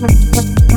Thank you.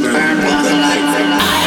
Burn out the light.